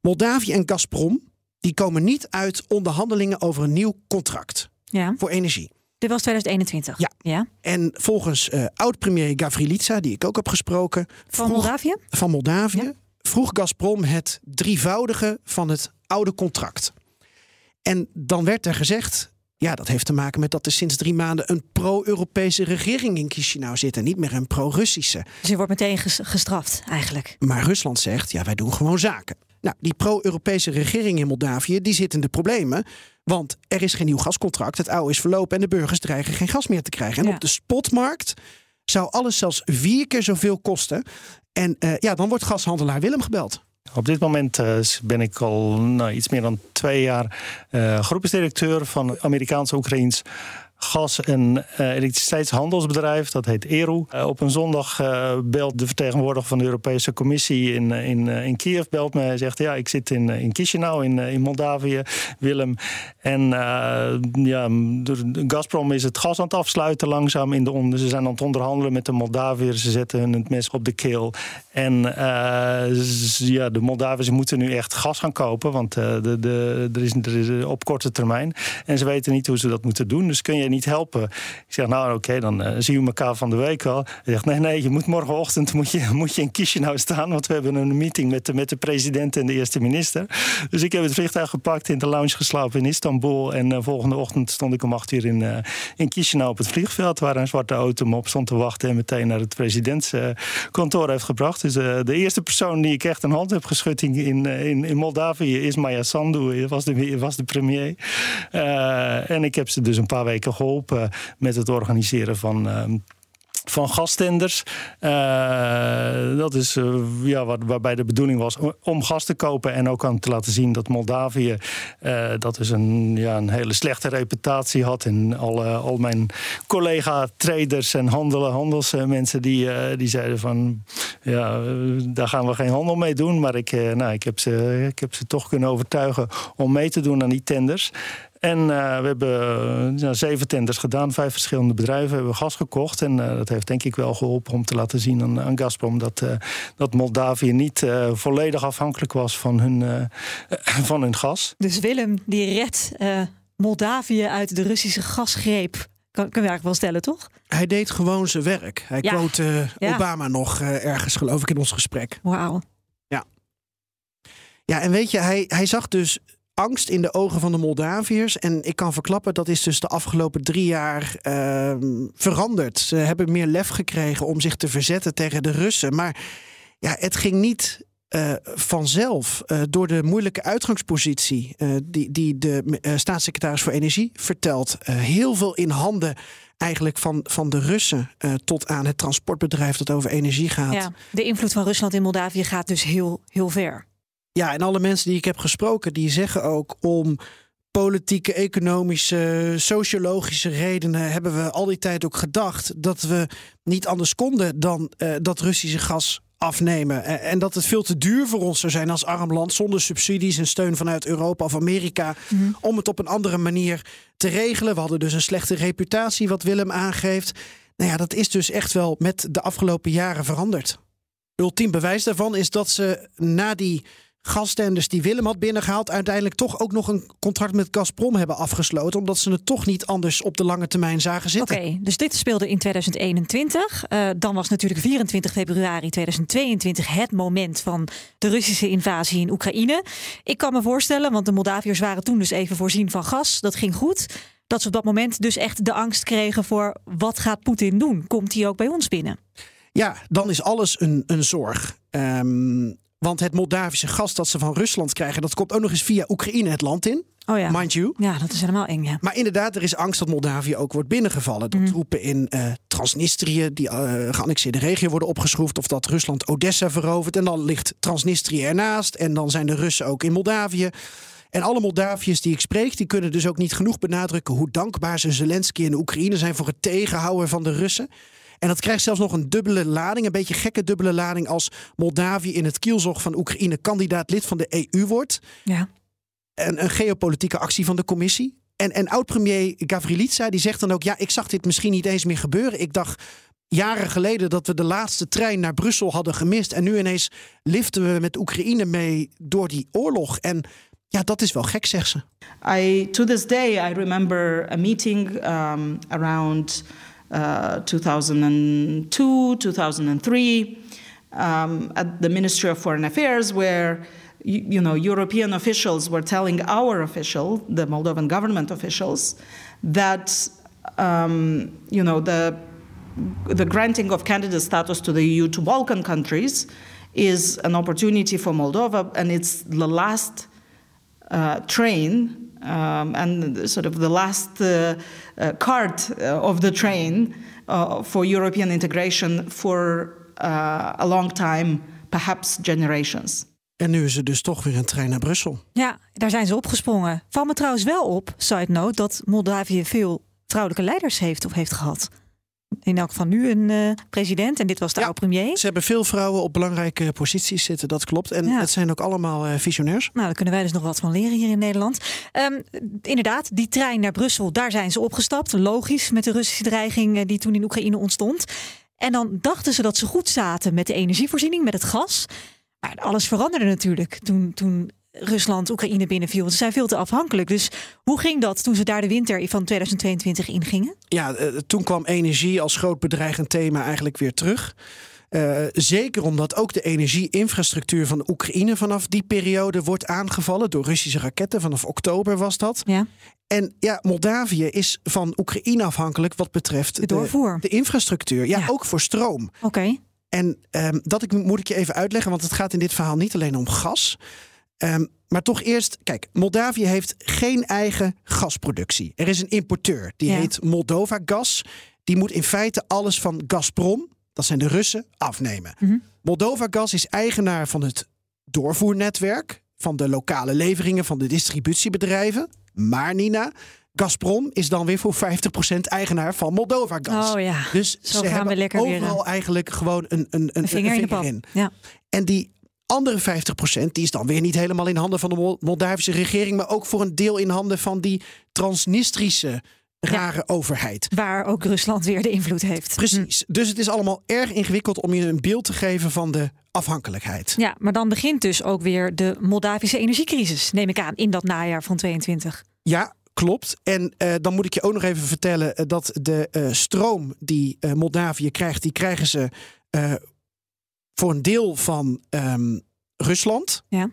Moldavië en Gazprom die komen niet uit onderhandelingen over een nieuw contract Ja. voor energie. Dit was 2021. Ja. ja. En volgens eh, oud-premier Gavrilitsa, die ik ook heb gesproken... Van Moldavië? Van Moldavië. Vroeg Gazprom het drievoudige van het oude contract. En dan werd er gezegd... Ja, dat heeft te maken met dat er sinds drie maanden een pro-Europese regering in Chisinau zit en niet meer een pro-Russische. Dus je wordt meteen ges- gestraft, eigenlijk. Maar Rusland zegt, ja, wij doen gewoon zaken. Nou, die pro-Europese regering in Moldavië, die zit in de problemen. Want er is geen nieuw gascontract, het oude is verlopen en de burgers dreigen geen gas meer te krijgen. En Ja. op de spotmarkt zou alles zelfs vier keer zoveel kosten. En eh, ja, dan wordt gashandelaar Willem gebeld. Op dit moment eh, ben ik al nou, iets meer dan twee jaar eh groepsdirecteur van een Amerikaans-Oekraïens gas- en eh, elektriciteitshandelsbedrijf. Dat heet ERU. Eh, op een zondag eh, belt de vertegenwoordiger van de Europese Commissie in, in, in Kiev belt me. Hij zegt, ja, ik zit in, in Chisinau in, in Moldavië, Willem. En eh, ja, Gazprom is het gas aan het afsluiten langzaam. In de onder, ze zijn aan het onderhandelen met de Moldaviërs. Ze zetten hun het mes op de keel. En ja, de Moldaviërs moeten nu echt gas gaan kopen. Want de, de, er is, er is op korte termijn. En ze weten niet hoe ze dat moeten doen. Dus kun je niet helpen. Ik zeg, nou oké, dan eh, zien we elkaar van de week wel. Hij zegt, nee, nee, je moet morgenochtend moet je, moet je in Chisinau staan. Want we hebben een meeting met de, met de president en de eerste minister. Dus ik heb het vliegtuig gepakt, in de lounge geslapen in Istanbul. En eh, volgende ochtend stond ik om acht uur in, eh, in Chisinau op het vliegveld. Waar een zwarte auto me op stond te wachten. En meteen naar het presidentskantoor heeft gebracht. Dus de eerste persoon die ik echt een hand heb geschud in, in, in, Moldavië is Maya Sandu. Was de, was de premier. En ik heb ze dus een paar weken met het organiseren van. ehm, van gastenders. Eh, dat is eh, ja, waarbij de bedoeling was om gas te kopen en ook aan te laten zien dat Moldavië eh, dat is een, ja, een hele slechte reputatie had. En alle, al mijn collega-traders en handelen, handelsmensen die, die zeiden van ja, daar gaan we geen handel mee doen. Maar ik, nou, ik, heb ze, ik heb ze toch kunnen overtuigen om mee te doen aan die tenders. En eh, we hebben eh, ja, zeven tenders gedaan, vijf verschillende bedrijven hebben gas gekocht. En eh, dat heeft denk ik wel geholpen om te laten zien aan, aan Gazprom dat, eh, dat Moldavië niet eh, volledig afhankelijk was van hun, eh, van hun gas. Dus Willem, die redt eh, Moldavië uit de Russische gasgreep. Kan, kunnen we eigenlijk wel stellen, toch? Hij deed gewoon zijn werk. Hij Ja. quote Ja. Obama nog eh, ergens, geloof ik, in ons gesprek. Wauw. Ja. Ja, en weet je, hij, hij zag dus angst in de ogen van de Moldaviërs. En ik kan verklappen, dat is dus de afgelopen drie jaar ehm, veranderd. Ze hebben meer lef gekregen om zich te verzetten tegen de Russen. Maar ja, het ging niet eh, vanzelf eh, door de moeilijke uitgangspositie eh, die, die de staatssecretaris voor Energie vertelt. heel veel in handen eigenlijk van, van de Russen tot aan het transportbedrijf dat over energie gaat. Ja, de invloed van Rusland in Moldavië gaat dus heel, heel ver. Ja, en alle mensen die ik heb gesproken, die zeggen ook om politieke, economische, sociologische redenen hebben we al die tijd ook gedacht dat we niet anders konden dan eh, dat Russische gas afnemen. En, en dat het veel te duur voor ons zou zijn als arm land zonder subsidies en steun vanuit Europa of Amerika om het op een andere manier te regelen. We hadden dus een slechte reputatie, wat Willem aangeeft. Nou ja, dat is dus echt wel met de afgelopen jaren veranderd. Ultiem bewijs daarvan is dat ze na die gastenders die Willem had binnengehaald, uiteindelijk toch ook nog een contract met Gazprom hebben afgesloten, omdat ze het toch niet anders op de lange termijn zagen zitten. Oké, dus dit speelde in 2021. Eh, dan was natuurlijk 24 februari 2022 het moment van de Russische invasie in Oekraïne. Ik kan me voorstellen, want de Moldaviërs waren toen dus even voorzien van gas. Dat ging goed. Dat ze op dat moment dus echt de angst kregen voor wat gaat Poetin doen? Komt hij ook bij ons binnen? Ja, dan is alles een, een zorg. Ehm, Want het Moldavische gas dat ze van Rusland krijgen, dat komt ook nog eens via Oekraïne het land in. Oh ja. Mind you. Ja, dat is helemaal eng, ja. Maar inderdaad, er is angst dat Moldavië ook wordt binnengevallen. Dat troepen in eh, Transnistrië, die eh, geannexeerde regio, worden opgeschroefd. Of dat Rusland Odessa verovert. En dan ligt Transnistrië ernaast. En dan zijn de Russen ook in Moldavië. En alle Moldaviërs die ik spreek, die kunnen dus ook niet genoeg benadrukken hoe dankbaar ze Zelensky en de Oekraïne zijn voor het tegenhouden van de Russen. En dat krijgt zelfs nog een dubbele lading, een beetje gekke dubbele lading als Moldavië in het kielzog van Oekraïne kandidaat lid van de EU wordt. Ja. Een, een geopolitieke actie van de commissie. En, en oud-premier Gavrilitsa die zegt dan ook: ja, ik zag dit misschien niet eens meer gebeuren. Ik dacht jaren geleden dat we de laatste trein naar Brussel hadden gemist. En nu ineens liften we met Oekraïne mee door die oorlog. En ja, dat is wel gek, zegt ze. I, to this day, I remember a meeting um, around uh, 2002, 2003, um, at the Ministry of Foreign Affairs, where you, you, know European officials were telling our official, the Moldovan government officials, that um, you know the the granting of candidate status to the EU to Balkan countries is an opportunity for Moldova, and it's the last uh, train um, and sort of the last uh, uh, cart of the train for European integration for a long time, perhaps generations. En nu is er dus toch weer een trein naar Brussel. Ja, daar zijn ze opgesprongen. Valt me trouwens wel op, side note, dat Moldavië veel vrouwelijke leiders heeft of heeft gehad. In elk geval nu een uh, president en dit was de oude premier. Ze hebben veel vrouwen op belangrijke posities zitten, dat klopt. En Ja. het zijn ook allemaal uh, visionairs. Nou, daar kunnen wij dus nog wat van leren hier in Nederland. Ehm, inderdaad, die trein naar Brussel, daar zijn ze opgestapt. Logisch, met de Russische dreiging eh, die toen in Oekraïne ontstond. En dan dachten ze dat ze goed zaten met de energievoorziening, met het gas. Maar alles veranderde natuurlijk toen, toen Rusland Oekraïne binnenviel. Ze zijn veel te afhankelijk. Dus hoe ging dat toen ze daar de winter van 2022 ingingen? Ja, eh, toen kwam energie als groot bedreigend thema eigenlijk weer terug. Eh, zeker omdat ook de energieinfrastructuur van Oekraïne vanaf die periode wordt aangevallen door Russische raketten. Vanaf oktober was dat. Ja. En ja, Moldavië is van Oekraïne afhankelijk wat betreft de, doorvoer. de infrastructuur. Ja, ook voor stroom. Oké. En ehm, dat ik, moet ik je even uitleggen, want het gaat in dit verhaal niet alleen om gas. Ehm, maar toch eerst, kijk, Moldavië heeft geen eigen gasproductie. Er is een importeur, die Ja. heet Moldova Gas. Die moet in feite alles van Gazprom, dat zijn de Russen, afnemen. Mhm. Moldova Gas is eigenaar van het doorvoernetwerk, van de lokale leveringen van de distributiebedrijven. Maar Nina, Gazprom is dan weer voor 50% eigenaar van Moldova Gas. Oh ja, Dus zo ze gaan hebben we lekker overal eh, eigenlijk gewoon een, een, een, Een vinger in de pap. in. Ja. En die andere 50% die is dan weer niet helemaal in handen van de Mol- Moldavische regering, maar ook voor een deel in handen van die Transnistrische rare overheid. Waar ook Rusland weer de invloed heeft. Precies. Dus het is allemaal erg ingewikkeld om je een beeld te geven van de afhankelijkheid. Ja, maar dan begint dus ook weer de Moldavische energiecrisis, neem ik aan, in dat najaar van 22. Ja, klopt. En eh, dan moet ik je ook nog even vertellen eh, dat de eh, stroom die Moldavië krijgt, die krijgen ze voor een deel van ehm, Rusland Ja.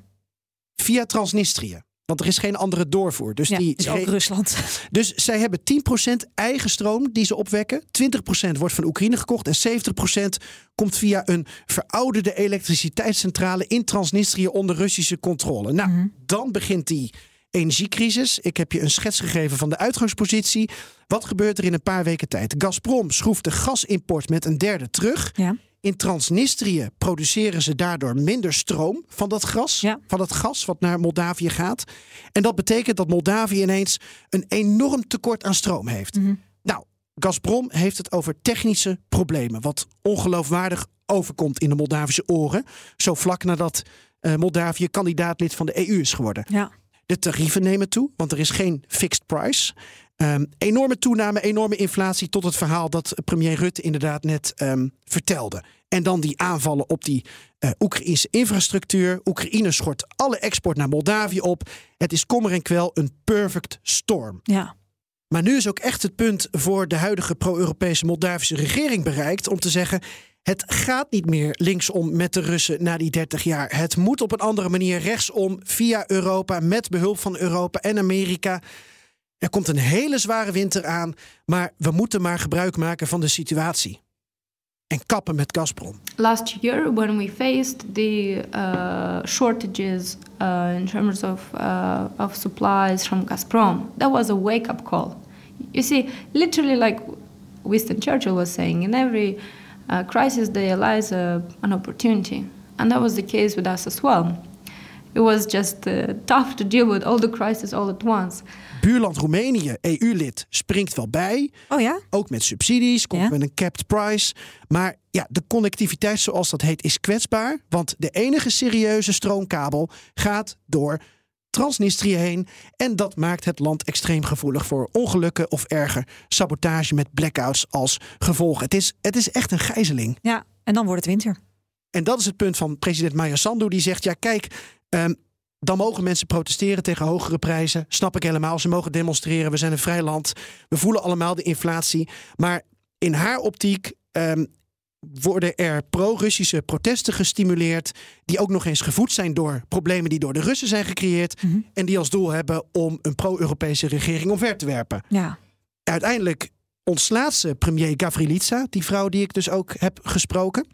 via Transnistrië. Want er is geen andere doorvoer. Dus Ja, die is ook Rusland. Dus zij hebben 10% eigen stroom die ze opwekken. 20% wordt van Oekraïne gekocht. En 70% komt via een verouderde elektriciteitscentrale in Transnistrië onder Russische controle. Nou, Mhm. dan begint die energiecrisis. Ik heb je een schets gegeven van de uitgangspositie. Wat gebeurt er in een paar weken tijd? Gazprom schroeft de gasimport met een derde terug. Ja. In Transnistrië produceren ze daardoor minder stroom van dat gas, van dat gas wat naar Moldavië gaat. En dat betekent dat Moldavië ineens een enorm tekort aan stroom heeft. Nou, Gazprom heeft het over technische problemen, wat ongeloofwaardig overkomt in de Moldavische oren, zo vlak nadat eh, Moldavië kandidaatlid van de EU is geworden. Ja. De tarieven nemen toe, want er is geen fixed price. Ehm, enorme toename, enorme inflatie tot het verhaal dat premier Rutte inderdaad net ehm, vertelde. En dan die aanvallen op die eh Oekraïnse infrastructuur. Oekraïne schort alle export naar Moldavië op. Het is kommer en kwel een perfect storm. Ja. Maar nu is ook echt het punt voor de huidige pro-Europese Moldavische regering bereikt om te zeggen: het gaat niet meer linksom met de Russen na die 30 jaar. Het moet op een andere manier rechtsom via Europa, met behulp van Europa en Amerika. Er komt een hele zware winter aan, maar we moeten maar gebruik maken van de situatie. en kappen met Gazprom. Last year, when we faced the uh, shortages uh, in terms of, uh, of supplies from Gazprom, that was a wake up call. You see, literally, like Winston Churchill was saying, in every uh, crisis there lies a, an opportunity. And that was the case with us as well. It was just uh, tough to deal with all the crises all at once. Buurland Roemenië, EU-lid, springt wel bij. Oh ja? Ook met subsidies, komt met een capped price. Maar ja, de connectiviteit, zoals dat heet, is kwetsbaar. Want de enige serieuze stroomkabel gaat door Transnistrië heen. En dat maakt het land extreem gevoelig voor ongelukken of erger sabotage met blackouts als gevolg. Het is, het is echt een gijzeling. Ja, en dan wordt het winter. En dat is het punt van president Maya Sandu. Die zegt: ja, kijk. ehm, dan mogen mensen protesteren tegen hogere prijzen. Snap ik helemaal. Ze mogen demonstreren. We zijn een vrij land. We voelen allemaal de inflatie. Maar in haar optiek ehm, worden er pro-Russische protesten gestimuleerd. Die ook nog eens gevoed zijn door problemen die door de Russen zijn gecreëerd. En die als doel hebben om een pro-Europese regering omver te werpen. Ja. Uiteindelijk ontslaat ze premier Gavrilitsa, die vrouw die ik dus ook heb gesproken.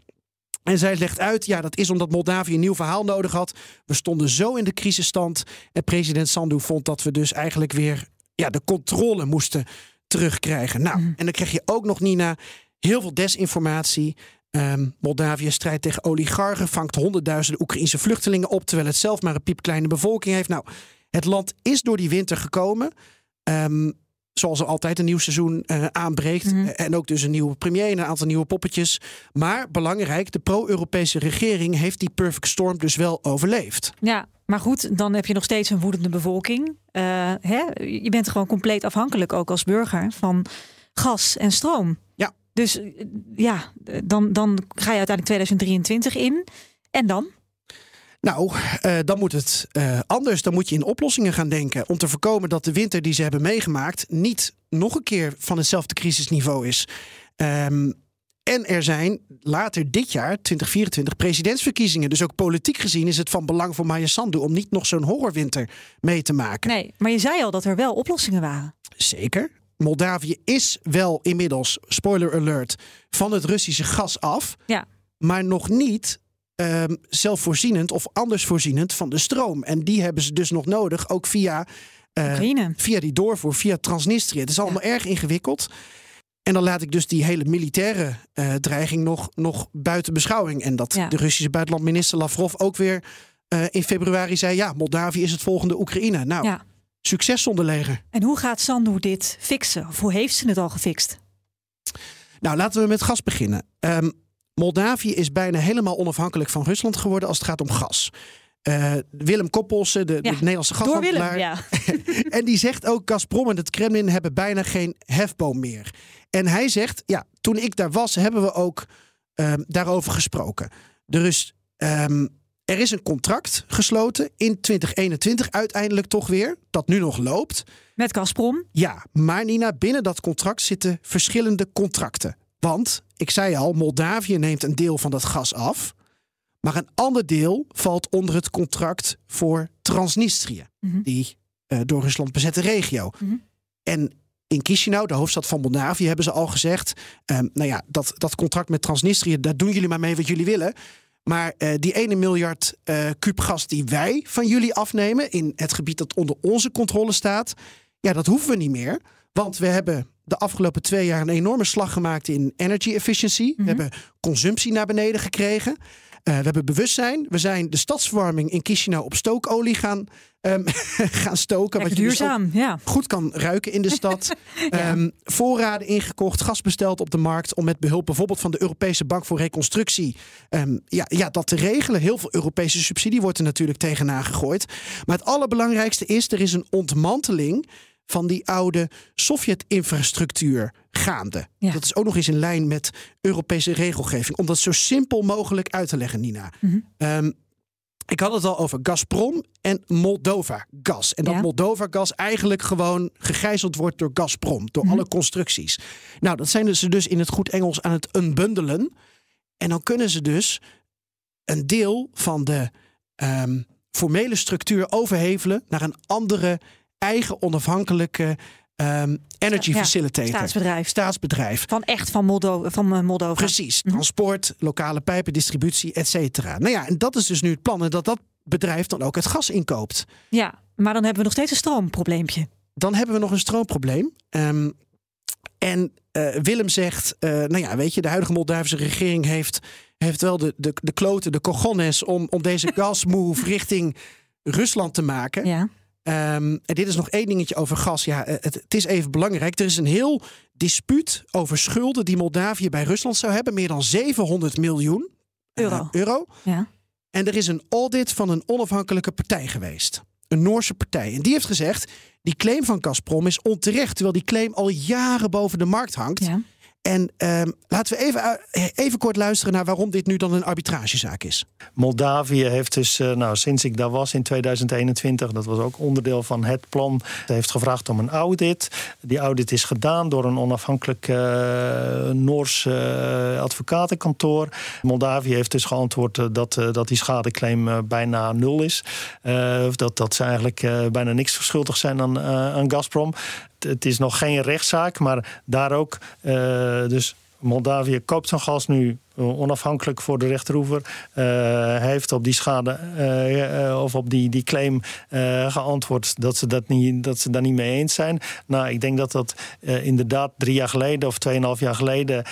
En zij legt uit, ja, dat is omdat Moldavië een nieuw verhaal nodig had. We stonden zo in de crisisstand. En president Sandu vond dat we dus eigenlijk weer ja, de controle moesten terugkrijgen. Nou, en dan krijg je ook nog, Nina, heel veel desinformatie. Ehm, Moldavië strijdt tegen oligarchen, vangt honderdduizenden Oekraïnse vluchtelingen op, terwijl het zelf maar een piepkleine bevolking heeft. Nou, het land is door die winter gekomen. Ehm, zoals er altijd een nieuw seizoen eh, aanbreekt. En ook dus een nieuwe premier en een aantal nieuwe poppetjes. Maar belangrijk, de pro-Europese regering heeft die perfect storm dus wel overleefd. Ja, maar goed, dan heb je nog steeds een woedende bevolking. Eh, hè? Je bent gewoon compleet afhankelijk, ook als burger, van gas en stroom. Ja. Dus eh, ja, dan, dan ga je uiteindelijk 2023 in. En dan? Nou, eh, dan moet het eh, anders. Dan moet je in oplossingen gaan denken. Om te voorkomen dat de winter die ze hebben meegemaakt. niet nog een keer van hetzelfde crisisniveau is. Ehm, en er zijn later dit jaar, 2024, presidentsverkiezingen. Dus ook politiek gezien is het van belang voor Maya Sandu om niet nog zo'n horrorwinter mee te maken. Nee, maar je zei al dat er wel oplossingen waren. Zeker. Moldavië is wel inmiddels, spoiler alert, van het Russische gas af. Ja. Maar nog niet ehm, zelfvoorzienend of anders voorzienend van de stroom. En die hebben ze dus nog nodig, ook via, eh, via die doorvoer, via Transnistrië. Het is allemaal erg ingewikkeld. En dan laat ik dus die hele militaire eh, dreiging nog, nog buiten beschouwing. En dat Ja. de Russische buitenlandminister Lavrov ook weer eh, in februari zei: ja, Moldavië is het volgende Oekraïne. Nou, Ja. succes zonder leger. En hoe gaat Sandu dit fixen? Of hoe heeft ze het al gefixt? Nou, laten we met gas beginnen. Ehm, Moldavië is bijna helemaal onafhankelijk van Rusland geworden als het gaat om gas. Eh, Willem Koppelsen, de, de Nederlandse gashandelaar. ja. en die zegt ook: Gazprom en het Kremlin hebben bijna geen hefboom meer. En hij zegt: Ja, toen ik daar was, hebben we ook ehm, daarover gesproken. Dus er is een contract gesloten in 2021, uiteindelijk toch weer, dat nu nog loopt. Met Gazprom? Ja, maar Nina, binnen dat contract zitten verschillende contracten. Want, ik zei al, Moldavië neemt een deel van dat gas af. Maar een ander deel valt onder het contract voor Transnistrië, die eh, door Rusland bezette regio. En in Chisinau, de hoofdstad van Moldavië, hebben ze al gezegd: ehm, nou ja, dat, dat contract met Transnistrië, daar doen jullie maar mee wat jullie willen. Maar eh, die 1 miljard kuub gas die wij van jullie afnemen in het gebied dat onder onze controle staat, ja, dat hoeven we niet meer. Want we hebben de afgelopen twee jaar een enorme slag gemaakt in energy efficiency. We hebben consumptie naar beneden gekregen. Eh, we hebben bewustzijn. We zijn de stadsverwarming in Chisinau op stookolie gaan, ehm, gaan stoken. Wat je dus duurzaam, ja. goed kan ruiken in de stad. Ehm, voorraden ingekocht, gas besteld op de markt. Om met behulp bijvoorbeeld van de Europese Bank voor Reconstructie. ehm, ja, ja, dat te regelen. Heel veel Europese subsidie wordt er natuurlijk tegenaan gegooid. Maar het allerbelangrijkste is: er is een ontmanteling van die oude Sovjet-infrastructuur gaande. Dat is ook nog eens in lijn met Europese regelgeving. Om dat zo simpel mogelijk uit te leggen, Nina. Ehm, ik had het al over Gazprom en Moldova gas. En dat Ja. Moldova gas eigenlijk gewoon gegijzeld wordt door Gazprom. Door alle constructies. Nou, dat zijn ze dus in het goed Engels aan het unbundelen. En dan kunnen ze dus een deel van de ehm, formele structuur overhevelen naar een andere eigen onafhankelijke ehm, energy Ja, facilitator. staatsbedrijf. Staatsbedrijf. Van echt van, Moldo van eh, Moldova. Precies. Transport, lokale pijpen, distributie, et cetera. Nou ja, en dat is dus nu het plan. En dat dat bedrijf dan ook het gas inkoopt. Ja, maar dan hebben we nog steeds een stroomprobleempje. Dan hebben we nog een stroomprobleem. Ehm, en eh, Willem zegt, eh, nou ja, weet je, de huidige Moldavische regering heeft, heeft wel de, de, de kloten, de cojones om, om deze gasmove richting Rusland te maken. Ja. Ehm, en dit is nog één dingetje over gas. Ja, eh, het, het is even belangrijk. Er is een heel dispuut over schulden die Moldavië bij Rusland zou hebben. Meer dan 700 miljoen eh, Euro. euro. Ja. En er is een audit van een onafhankelijke partij geweest. Een Noorse partij. En die heeft gezegd, die claim van Gazprom is onterecht. Terwijl die claim al jaren boven de markt hangt. En ehm, laten we even, eh, even kort luisteren naar waarom dit nu dan een arbitragezaak is. Moldavië heeft dus, eh, nou, sinds ik daar was in 2021, dat was ook onderdeel van het plan, heeft gevraagd om een audit. Die audit is gedaan door een onafhankelijk eh, Noors eh, advocatenkantoor. Moldavië heeft dus geantwoord eh, dat, eh, dat die schadeclaim eh, bijna nul is. Eh, dat, dat ze eigenlijk eh, bijna niks verschuldigd zijn aan, eh, aan Gazprom. Het- is nog geen rechtszaak, maar daar ook. eh, dus Moldavië koopt zijn gas nu eh, onafhankelijk voor de rechteroever. Eh, heeft op die schade eh, of op die, die claim geantwoord dat ze, dat, niet, dat ze daar niet mee eens zijn. Nou, ik denk dat dat inderdaad drie jaar geleden of tweeënhalf jaar geleden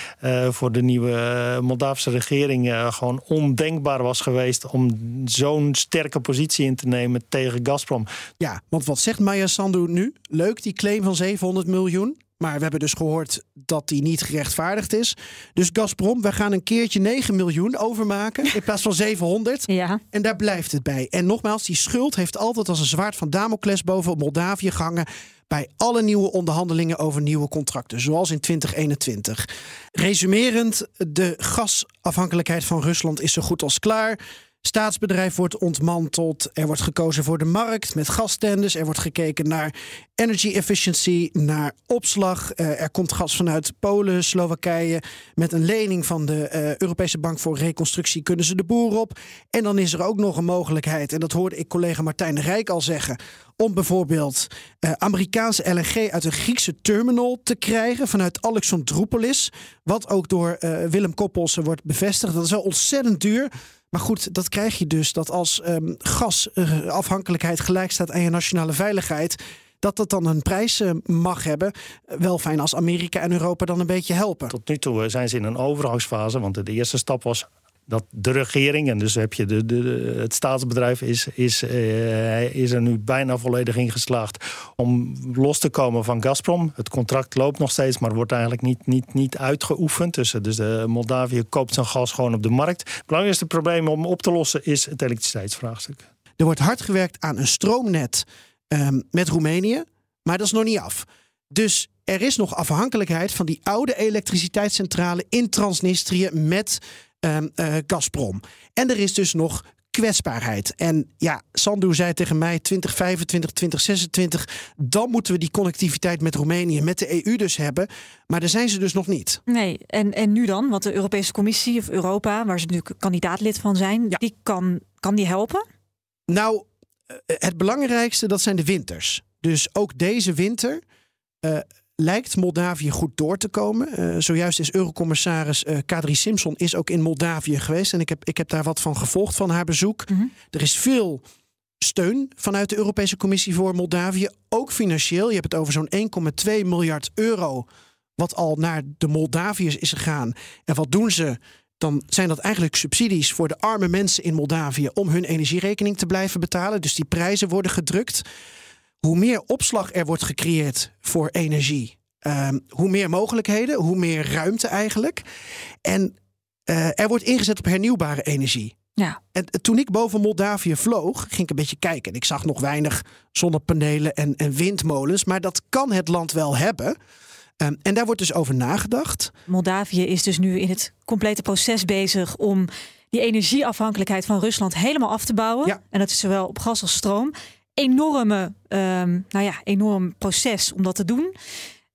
voor de nieuwe Moldavische regering gewoon ondenkbaar was geweest om zo'n sterke positie in te nemen tegen Gazprom. Ja, want wat zegt Maya Sandu nu? Leuk, die claim van 700 miljoen. Maar we hebben dus gehoord dat die niet gerechtvaardigd is. Dus Gazprom, we gaan een keertje 9 miljoen overmaken in plaats van 700. Ja. En daar blijft het bij. En nogmaals, die schuld heeft altijd als een zwaard van Damocles boven Moldavië gehangen. Bij alle nieuwe onderhandelingen over nieuwe contracten, zoals in 2021. Resumerend, de gasafhankelijkheid van Rusland is zo goed als klaar. Staatsbedrijf wordt ontmanteld. Er wordt gekozen voor de markt met gastenders. Er wordt gekeken naar energy efficiency, naar opslag. Eh, er komt gas vanuit Polen, Slowakije. Met een lening van de eh, Europese Bank voor Reconstructie kunnen ze de boer op. En dan is er ook nog een mogelijkheid, en dat hoorde ik collega Martijn Rijk al zeggen, om bijvoorbeeld eh, Amerikaanse LNG uit een Griekse terminal te krijgen vanuit Alexandroupolis. Wat ook door Willem Koppelsen wordt bevestigd. Dat is wel ontzettend duur. Maar goed, dat krijg je dus dat als ehm, gasafhankelijkheid gelijk staat aan je nationale veiligheid. Dat dat dan een prijs eh, mag hebben. Wel fijn als Amerika en Europa dan een beetje helpen. Tot nu toe eh, zijn ze in een overgangsfase, want de eerste stap was dat de regering, en dus heb je de, de, het staatsbedrijf, is, is, eh, is er nu bijna volledig in geslaagd om los te komen van Gazprom. Het contract loopt nog steeds, maar wordt eigenlijk niet, niet, niet uitgeoefend. Dus, eh, dus de Moldavië koopt zijn gas gewoon op de markt. Het belangrijkste probleem om op te lossen is het elektriciteitsvraagstuk. Er wordt hard gewerkt aan een stroomnet ehm, met Roemenië, maar dat is nog niet af. Dus er is nog afhankelijkheid van die oude elektriciteitscentrale in Transnistrië met eh, Gazprom. En er is dus nog kwetsbaarheid. En ja, Sandu zei tegen mij 2025, 2026, dan moeten we die connectiviteit met Roemenië, met de EU dus hebben. Maar daar zijn ze dus nog niet. Nee, en, en nu dan? Want de Europese Commissie of Europa, waar ze nu kandidaatlid van zijn, die kan, kan die helpen? Nou, eh, het belangrijkste dat zijn de winters. Dus ook deze winter eh, lijkt Moldavië goed door te komen. Eh, zojuist is Eurocommissaris eh Kadri Simpson is ook in Moldavië geweest. En ik heb, ik heb daar wat van gevolgd van haar bezoek. Er is veel steun vanuit de Europese Commissie voor Moldavië. Ook financieel. Je hebt het over zo'n 1,2 miljard euro. Wat al naar de Moldaviërs is gegaan. En wat doen ze? Dan zijn dat eigenlijk subsidies voor de arme mensen in Moldavië om hun energierekening te blijven betalen. Dus die prijzen worden gedrukt. Hoe meer opslag er wordt gecreëerd voor energie, ehm, hoe meer mogelijkheden, hoe meer ruimte eigenlijk. En eh, er wordt ingezet op hernieuwbare energie. Ja. En toen ik boven Moldavië vloog, ging ik een beetje kijken. En ik zag nog weinig zonnepanelen en, en windmolens. Maar dat kan het land wel hebben. Ehm, en daar wordt dus over nagedacht. Moldavië is dus nu in het complete proces bezig om die energieafhankelijkheid van Rusland helemaal af te bouwen. En dat is zowel op gas als stroom. Enorme, ehm, nou ja, enorm proces om dat te doen.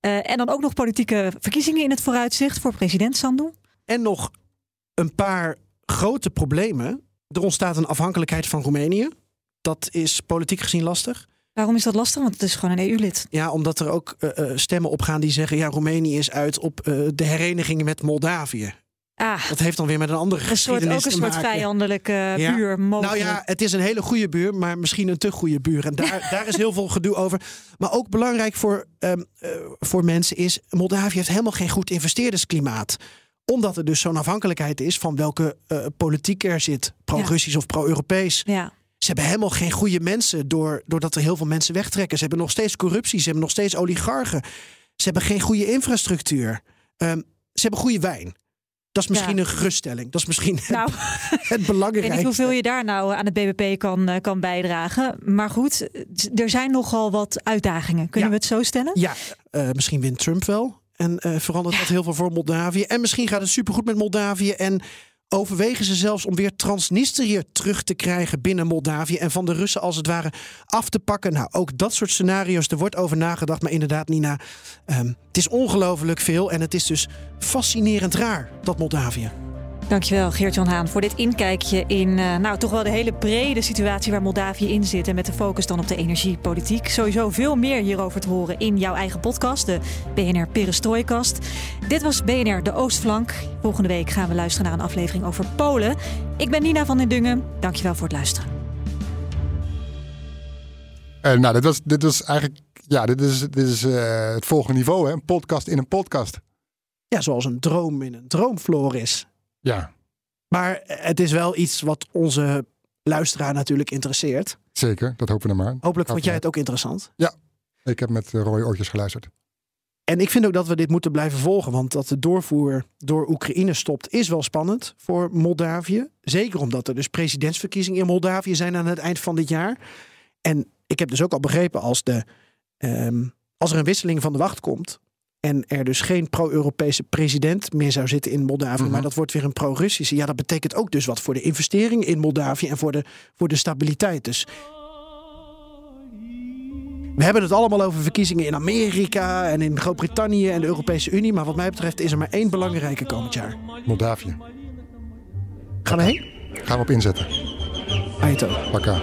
Eh, en dan ook nog politieke verkiezingen in het vooruitzicht voor president Sandu. En nog een paar grote problemen. Er ontstaat een afhankelijkheid van Roemenië. Dat is politiek gezien lastig. Waarom is dat lastig? Want het is gewoon een EU-lid. Ja, omdat er ook uh, stemmen opgaan die zeggen... ja, Roemenië is uit op uh, de hereniging met Moldavië. Ah, dat heeft dan weer met een andere een soort, Ook een soort vijandelijke ja. buur mogelijk. Nou ja, het is een hele goede buur, maar misschien een te goede buur. En daar, daar is heel veel gedoe over. Maar ook belangrijk voor, um, uh, voor mensen is... Moldavië heeft helemaal geen goed investeerdersklimaat omdat er dus zo'n afhankelijkheid is van welke uh, politiek er zit. Pro-Russisch ja. of pro-Europees. Ja. Ze hebben helemaal geen goede mensen door, doordat er heel veel mensen wegtrekken. Ze hebben nog steeds corruptie. Ze hebben nog steeds oligarchen. Ze hebben geen goede infrastructuur. Um, ze hebben goede wijn. Dat is misschien Ja. een geruststelling. Dat is misschien Nou, het Ik weet belangrijkste. niet hoeveel je daar nou aan het BBP kan, eh, kan bijdragen. Maar goed, er zijn nogal wat uitdagingen. Kunnen we het zo stellen? Ja, eh, misschien wint Trump wel. En eh, verandert dat heel veel voor Moldavië. En misschien gaat het supergoed met Moldavië. En overwegen ze zelfs om weer Transnistrië terug te krijgen binnen Moldavië. En van de Russen als het ware af te pakken. Nou, ook dat soort scenario's. Er wordt over nagedacht. Maar inderdaad, Nina, ehm, het is ongelooflijk veel. En het is dus fascinerend raar, dat Moldavië. Dankjewel Geert-Jan Haan voor dit inkijkje in eh, nou, toch wel de hele brede situatie waar Moldavië in zit. En met de focus dan op de energiepolitiek. Sowieso veel meer hierover te horen in jouw eigen podcast, de BNR Perestrooikast. Dit was BNR De Oostflank. Volgende week gaan we luisteren naar een aflevering over Polen. Ik ben Nina van den Dungen. Dankjewel voor het luisteren. Eh, nou, dit was, dit was eigenlijk. Ja, dit is, dit is eh, het volgende niveau, hè? Een podcast in een podcast. Ja, zoals een droom in een droomvloer is. Ja, Maar het is wel iets wat onze luisteraar natuurlijk interesseert. zeker. Dat hopen we dan maar. Hopelijk vond jij het ook interessant. Ja, ik heb met uh, rode oortjes geluisterd. En ik vind ook dat we dit moeten blijven volgen. Want dat de doorvoer door Oekraïne stopt, is wel spannend voor Moldavië. Zeker omdat er dus presidentsverkiezingen in Moldavië zijn aan het eind van dit jaar. En ik heb dus ook al begrepen als, de, ehm, als er een wisseling van de wacht komt. En er dus geen pro-Europese president meer zou zitten in Moldavië. Mhm. Maar dat wordt weer een pro-Russische. Ja, dat betekent ook dus wat voor de investering in Moldavië. En voor de, voor de stabiliteit. Dus we hebben het allemaal over verkiezingen in Amerika en in Groot-Brittannië en de Europese Unie. Maar wat mij betreft is er maar één belangrijke komend jaar. Moldavië. Gaan we heen? Gaan we op inzetten. Aito. Pakka.